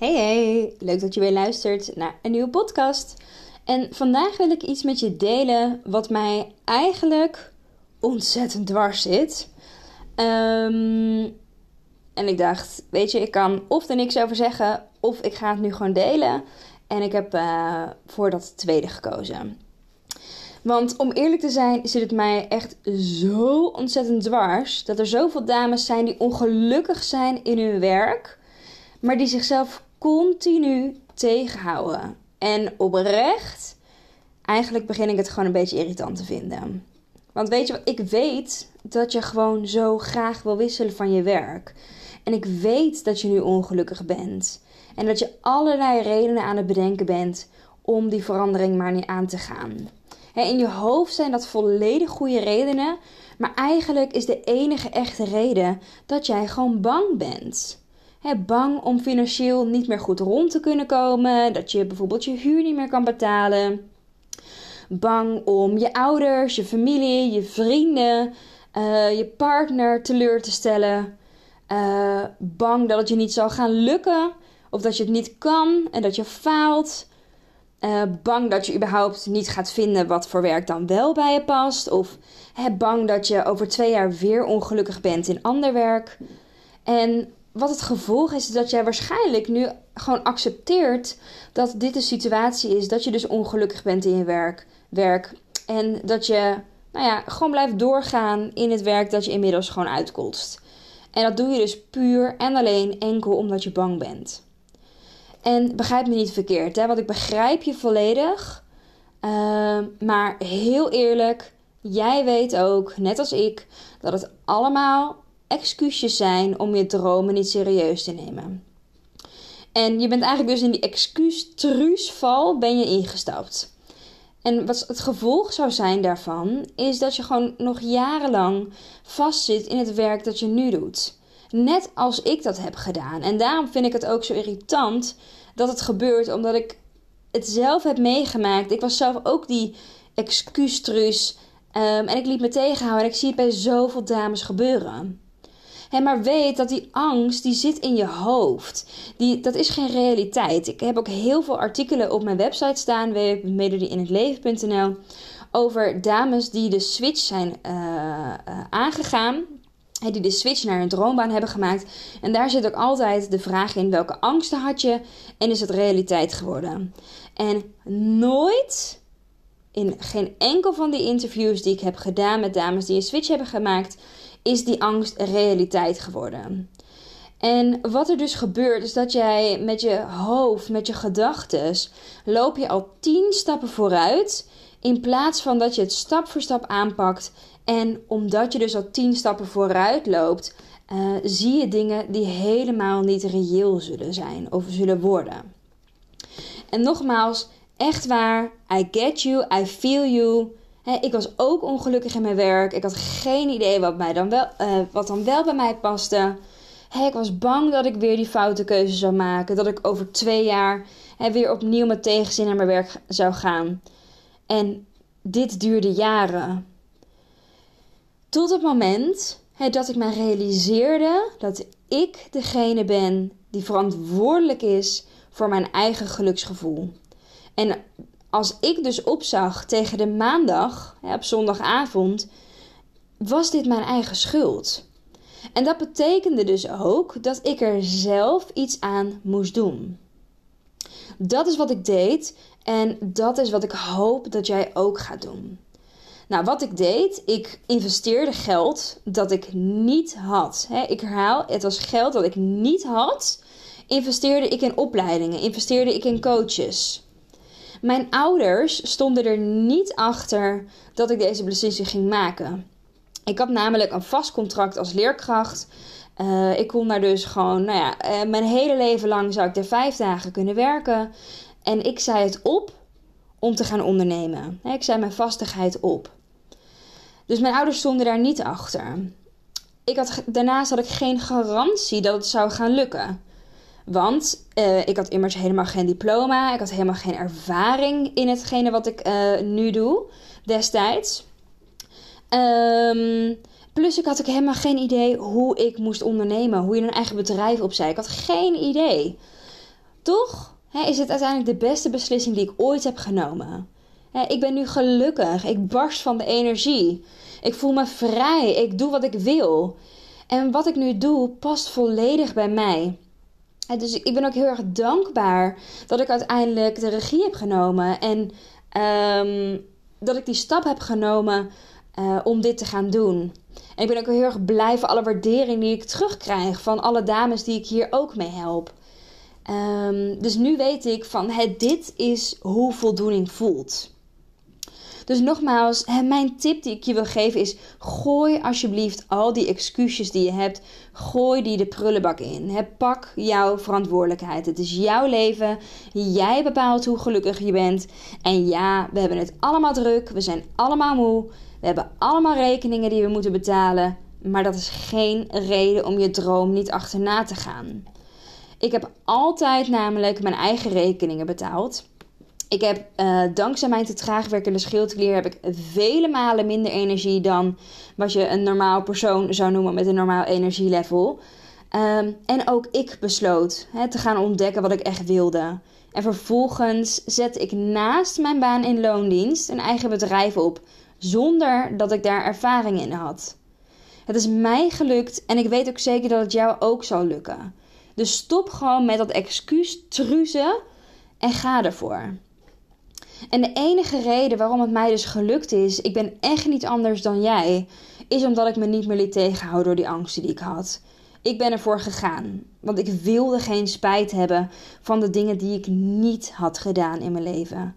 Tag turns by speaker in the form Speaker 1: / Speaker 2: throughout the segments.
Speaker 1: Hey hey, leuk dat je weer luistert naar een nieuwe podcast. En vandaag wil ik iets met je delen wat mij eigenlijk ontzettend dwars zit. Ehm, en ik dacht, weet je, ik kan of er niks over zeggen, of ik ga het nu gewoon delen. En ik heb uh, voor dat tweede gekozen. Want om eerlijk te zijn, zit het mij echt zo ontzettend dwars dat er zoveel dames zijn die ongelukkig zijn in hun werk, maar die zichzelf continu tegenhouden. En oprecht, eigenlijk begin ik het gewoon een beetje irritant te vinden. Want weet je wat, ik weet dat je gewoon zo graag wil wisselen van je werk. En ik weet dat je nu ongelukkig bent. En dat je allerlei redenen aan het bedenken bent om die verandering maar niet aan te gaan. In je hoofd zijn dat volledig goede redenen, maar eigenlijk is de enige echte reden dat jij gewoon bang bent bang om financieel niet meer goed rond te kunnen komen, dat je bijvoorbeeld je huur niet meer kan betalen. Bang om je ouders, je familie, je vrienden, uh, je partner teleur te stellen. Uh, bang dat het je niet zal gaan lukken of dat je het niet kan en dat je faalt. Uh, bang dat je überhaupt niet gaat vinden wat voor werk dan wel bij je past. Of bang dat je over twee jaar weer ongelukkig bent in ander werk. En wat het gevolg is, is dat jij waarschijnlijk nu gewoon accepteert dat dit de situatie is. Dat je dus ongelukkig bent in je werk. werk en dat je nou ja, gewoon blijft doorgaan in het werk dat je inmiddels gewoon uitkolst. En dat doe je dus puur en alleen enkel omdat je bang bent. En begrijp me niet verkeerd, hè? want ik begrijp je volledig. Uh, maar heel eerlijk, jij weet ook, net als ik, dat het allemaal excuusjes zijn om je dromen niet serieus te nemen. En je bent eigenlijk dus in die excuus-truusval ben je ingestapt. En wat het gevolg zou zijn daarvan, is dat je gewoon nog jarenlang vastzit in het werk dat je nu doet. Net als ik dat heb gedaan. En daarom vind ik het ook zo irritant dat het gebeurt, omdat ik het zelf heb meegemaakt. Ik was zelf ook die excuustruus. Um, en ik liet me tegenhouden. En ik zie het bij zoveel dames gebeuren. Hey, maar weet dat die angst, die zit in je hoofd. Die, dat is geen realiteit. Ik heb ook heel veel artikelen op mijn website staan, www.melodieinhetleven.nl, over dames die de switch zijn uh, uh, aangegaan. Die de switch naar een droombaan hebben gemaakt. En daar zit ook altijd de vraag in: welke angsten had je en is het realiteit geworden? En nooit, in geen enkel van die interviews die ik heb gedaan met dames die een switch hebben gemaakt, is die angst realiteit geworden. En wat er dus gebeurt, is dat jij met je hoofd, met je gedachten, loop je al tien stappen vooruit. In plaats van dat je het stap voor stap aanpakt. En omdat je dus al tien stappen vooruit loopt, uh, zie je dingen die helemaal niet reëel zullen zijn of zullen worden. En nogmaals, echt waar, I get you, I feel you ik was ook ongelukkig in mijn werk. Ik had geen idee wat, mij dan wel, uh, wat dan wel bij mij paste. ik was bang dat ik weer die foute keuze zou maken. Dat ik over twee jaar weer opnieuw met tegenzin naar mijn werk zou gaan. En dit duurde jaren. Tot het moment dat ik me realiseerde dat ik degene ben die verantwoordelijk is voor mijn eigen geluksgevoel. En als ik dus opzag tegen de maandag, op zondagavond, was dit mijn eigen schuld. En dat betekende dus ook dat ik er zelf iets aan moest doen. Dat is wat ik deed en dat is wat ik hoop dat jij ook gaat doen. Nou, wat ik deed, ik investeerde geld dat ik niet had. ik herhaal, het was geld dat ik niet had. Investeerde ik in opleidingen, investeerde ik in coaches. Mijn ouders stonden er niet achter dat ik deze beslissing ging maken. Ik had namelijk een vast contract als leerkracht. Uh, ik kon daar dus gewoon, nou ja, uh, mijn hele leven lang zou ik er vijf dagen kunnen werken. En ik zei het op om te gaan ondernemen. Ik zei mijn vastigheid op. Dus mijn ouders stonden daar niet achter. Ik had, daarnaast had ik geen garantie dat het zou gaan lukken. Want uh, ik had immers helemaal geen diploma. Ik had helemaal geen ervaring in hetgene wat ik uh, nu doe destijds. Um, plus ik had ook helemaal geen idee hoe ik moest ondernemen. Hoe je een eigen bedrijf opzij. Ik had geen idee. Toch hè, is het uiteindelijk de beste beslissing die ik ooit heb genomen. Hè, ik ben nu gelukkig. Ik barst van de energie. Ik voel me vrij. Ik doe wat ik wil. En wat ik nu doe past volledig bij mij. Dus ik ben ook heel erg dankbaar dat ik uiteindelijk de regie heb genomen. En um, dat ik die stap heb genomen uh, om dit te gaan doen. En ik ben ook heel erg blij voor alle waardering die ik terugkrijg van alle dames die ik hier ook mee help. Um, dus nu weet ik van hey, dit is hoe voldoening voelt. Dus nogmaals, mijn tip die ik je wil geven is: gooi alsjeblieft al die excuses die je hebt, gooi die de prullenbak in. pak jouw verantwoordelijkheid. Het is jouw leven. Jij bepaalt hoe gelukkig je bent. En ja, we hebben het allemaal druk. We zijn allemaal moe. We hebben allemaal rekeningen die we moeten betalen. Maar dat is geen reden om je droom niet achterna te gaan. Ik heb altijd namelijk mijn eigen rekeningen betaald. Ik heb uh, dankzij mijn te traag werkende schildklier heb ik vele malen minder energie dan wat je een normaal persoon zou noemen met een normaal energielevel. Um, en ook ik besloot te gaan ontdekken wat ik echt wilde. En vervolgens zet ik naast mijn baan in loondienst een eigen bedrijf op, zonder dat ik daar ervaring in had. Het is mij gelukt en ik weet ook zeker dat het jou ook zal lukken. Dus stop gewoon met dat excuus truzen en ga ervoor. En de enige reden waarom het mij dus gelukt is, ik ben echt niet anders dan jij, is omdat ik me niet meer liet tegenhouden door die angsten die ik had. Ik ben ervoor gegaan, want ik wilde geen spijt hebben van de dingen die ik niet had gedaan in mijn leven.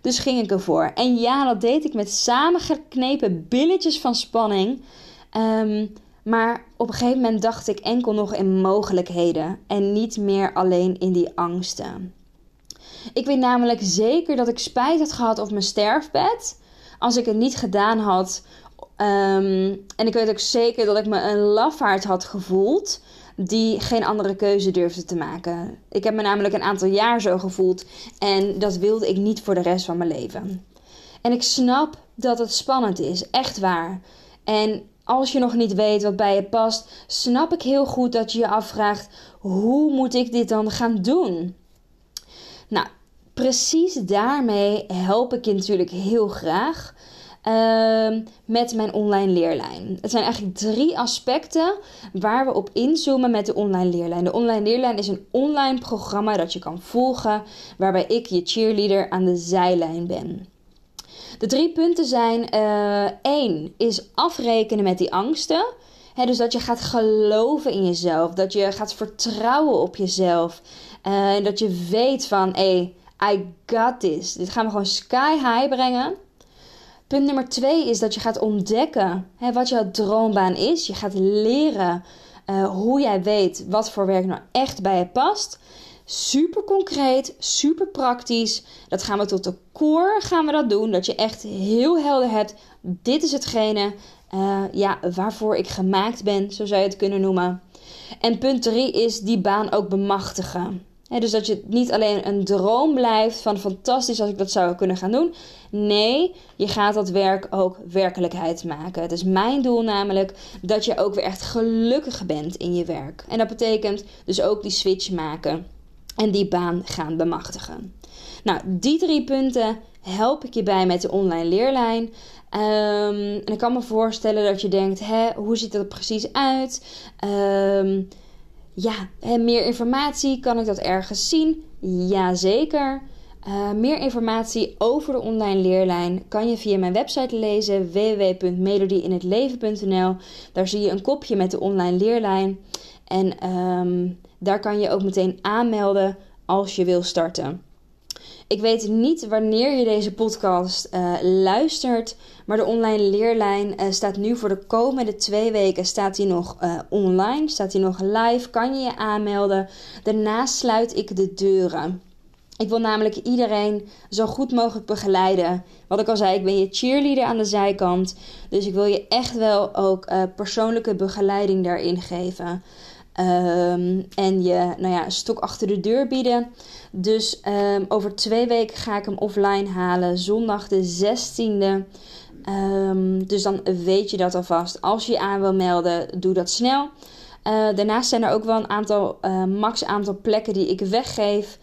Speaker 1: Dus ging ik ervoor. En ja, dat deed ik met samengeknepen billetjes van spanning. Um, maar op een gegeven moment dacht ik enkel nog in mogelijkheden en niet meer alleen in die angsten. Ik weet namelijk zeker dat ik spijt had gehad op mijn sterfbed. Als ik het niet gedaan had. Um, en ik weet ook zeker dat ik me een lafaard had gevoeld. Die geen andere keuze durfde te maken. Ik heb me namelijk een aantal jaar zo gevoeld. En dat wilde ik niet voor de rest van mijn leven. En ik snap dat het spannend is. Echt waar. En als je nog niet weet wat bij je past, snap ik heel goed dat je je afvraagt: hoe moet ik dit dan gaan doen? Nou, precies daarmee help ik je natuurlijk heel graag. Uh, met mijn online leerlijn. Het zijn eigenlijk drie aspecten waar we op inzoomen met de online leerlijn. De online leerlijn is een online programma dat je kan volgen, waarbij ik je cheerleader aan de zijlijn ben. De drie punten zijn: uh, één is afrekenen met die angsten. dus dat je gaat geloven in jezelf, dat je gaat vertrouwen op jezelf. En dat je weet van, hé, hey, I got this. Dit gaan we gewoon sky high brengen. Punt nummer twee is dat je gaat ontdekken hè, wat jouw droombaan is. Je gaat leren uh, hoe jij weet wat voor werk nou echt bij je past. Super concreet, super praktisch. Dat gaan we tot de core gaan we dat doen. Dat je echt heel helder hebt. Dit is hetgene uh, ja, waarvoor ik gemaakt ben, zo zou je het kunnen noemen. En punt drie is die baan ook bemachtigen dus dat je niet alleen een droom blijft van fantastisch als ik dat zou kunnen gaan doen. Nee, je gaat dat werk ook werkelijkheid maken. Het is mijn doel namelijk dat je ook weer echt gelukkig bent in je werk. En dat betekent dus ook die switch maken en die baan gaan bemachtigen. Nou, die drie punten help ik je bij met de online leerlijn. Um, en ik kan me voorstellen dat je denkt: hè, hoe ziet dat precies uit? Um, ja, meer informatie, kan ik dat ergens zien? Jazeker. Uh, meer informatie over de online leerlijn kan je via mijn website lezen www.melodieinhetleven.nl. Daar zie je een kopje met de online leerlijn en um, daar kan je ook meteen aanmelden als je wil starten. Ik weet niet wanneer je deze podcast uh, luistert, maar de online leerlijn uh, staat nu voor de komende twee weken staat die nog uh, online, staat die nog live, kan je je aanmelden. Daarna sluit ik de deuren. Ik wil namelijk iedereen zo goed mogelijk begeleiden. Wat ik al zei, ik ben je cheerleader aan de zijkant. Dus ik wil je echt wel ook persoonlijke begeleiding daarin geven. Um, en je nou ja, stok achter de deur bieden. Dus um, over twee weken ga ik hem offline halen. Zondag de 16e. Um, ehm, dus dan weet je dat alvast. Als je je aan wil melden, doe dat snel. Uh, daarnaast zijn er ook wel een aantal, uh, max aantal plekken die ik weggeef.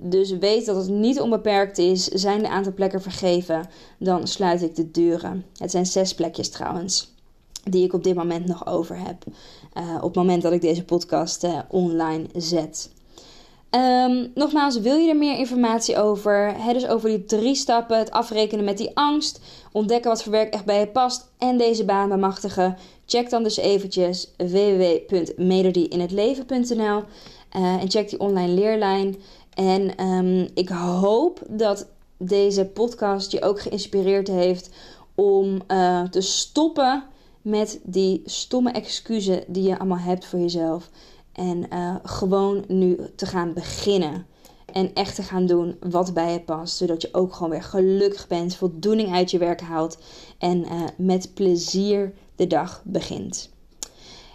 Speaker 1: dus weet dat het niet onbeperkt is. Zijn de aantal plekken vergeven, dan sluit ik de deuren. Het zijn zes plekjes trouwens die ik op dit moment nog over heb. Uh, op het moment dat ik deze podcast uh, online zet. Um, nogmaals, wil je er meer informatie over? He, dus over die drie stappen: het afrekenen met die angst, ontdekken wat voor werk echt bij je past en deze baan bemachtigen. Check dan dus eventjes www.melodieinhetleven.nl eh, en check die online leerlijn. En um, ik hoop dat deze podcast je ook geïnspireerd heeft om te stoppen met die stomme excuses die je allemaal hebt voor jezelf. En uh, gewoon nu te gaan beginnen. En echt te gaan doen wat bij je past. Zodat je ook gewoon weer gelukkig bent, voldoening uit je werk haalt. En uh, met plezier de dag begint.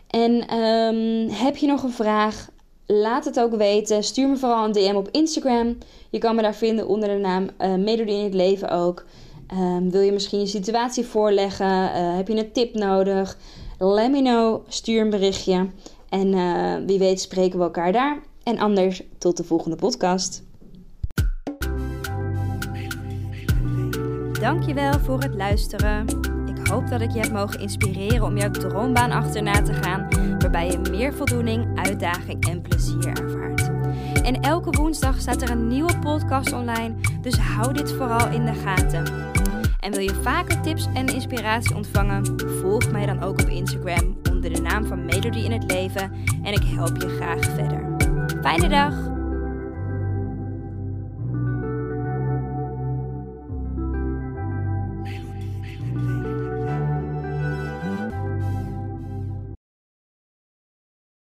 Speaker 1: En um, heb je nog een vraag? Laat het ook weten. Stuur me vooral een DM op Instagram. Je kan me daar vinden onder de naam uh, in het Leven ook. Um, wil je misschien je situatie voorleggen? Uh, heb je een tip nodig? Let me know. Stuur een berichtje. En uh, wie weet spreken we elkaar daar. En anders tot de volgende podcast.
Speaker 2: Dankjewel voor het luisteren. Ik hoop dat ik je heb mogen inspireren om jouw droombaan achterna te gaan, waarbij je meer voldoening, uitdaging en plezier ervaart. En elke woensdag staat er een nieuwe podcast online, dus hou dit vooral in de gaten. En wil je vaker tips en inspiratie ontvangen? Volg mij dan ook op Instagram onder de naam van Melody in het Leven en ik help je graag verder. Fijne dag!